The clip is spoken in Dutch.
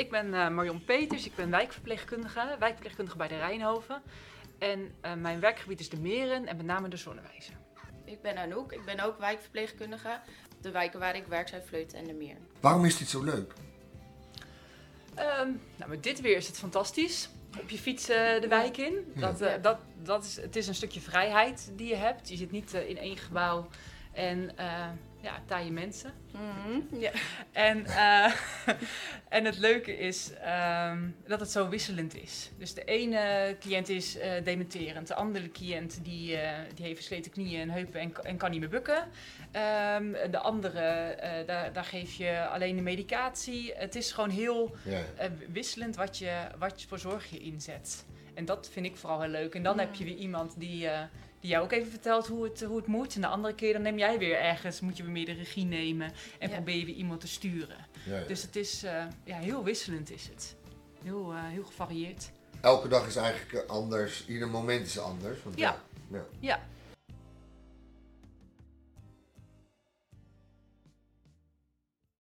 ik ben uh, Marion Peters. Ik ben wijkverpleegkundige, wijkverpleegkundige bij de Rijnhoven. En uh, mijn werkgebied is de Meren en met name de Zonnewijzer. Ik ben Anouk, ik ben ook wijkverpleegkundige. De wijken waar ik werk zijn Vleuten en de Meer. Waarom is dit zo leuk? Um, nou, met dit weer is het fantastisch. Op je fiets uh, de wijk in. Dat, dat, dat is, het is een stukje vrijheid die je hebt. Je zit niet in één gebouw en ja, taaie mensen. Mhm, ja. En, uh, en het leuke is um, dat het zo wisselend is. Dus de ene cliënt is uh, dementerend, de andere cliënt die, uh, die heeft versleten knieën en heupen en, en kan niet meer bukken. Um, de andere, daar, daar geef je alleen de medicatie. Het is gewoon heel ja. wisselend wat je, wat voor zorg je inzet. En dat vind ik vooral heel leuk. En dan heb je weer iemand die die jou ook even vertelt hoe het, hoe het moet. En de andere keer dan neem jij weer ergens, moet je weer meer de regie nemen en probeer je weer iemand te sturen. Ja, ja. Dus het is uh, ja, heel wisselend is het. Heel, uh, heel gevarieerd. Elke dag is eigenlijk anders, ieder moment is anders. Want ja. ja.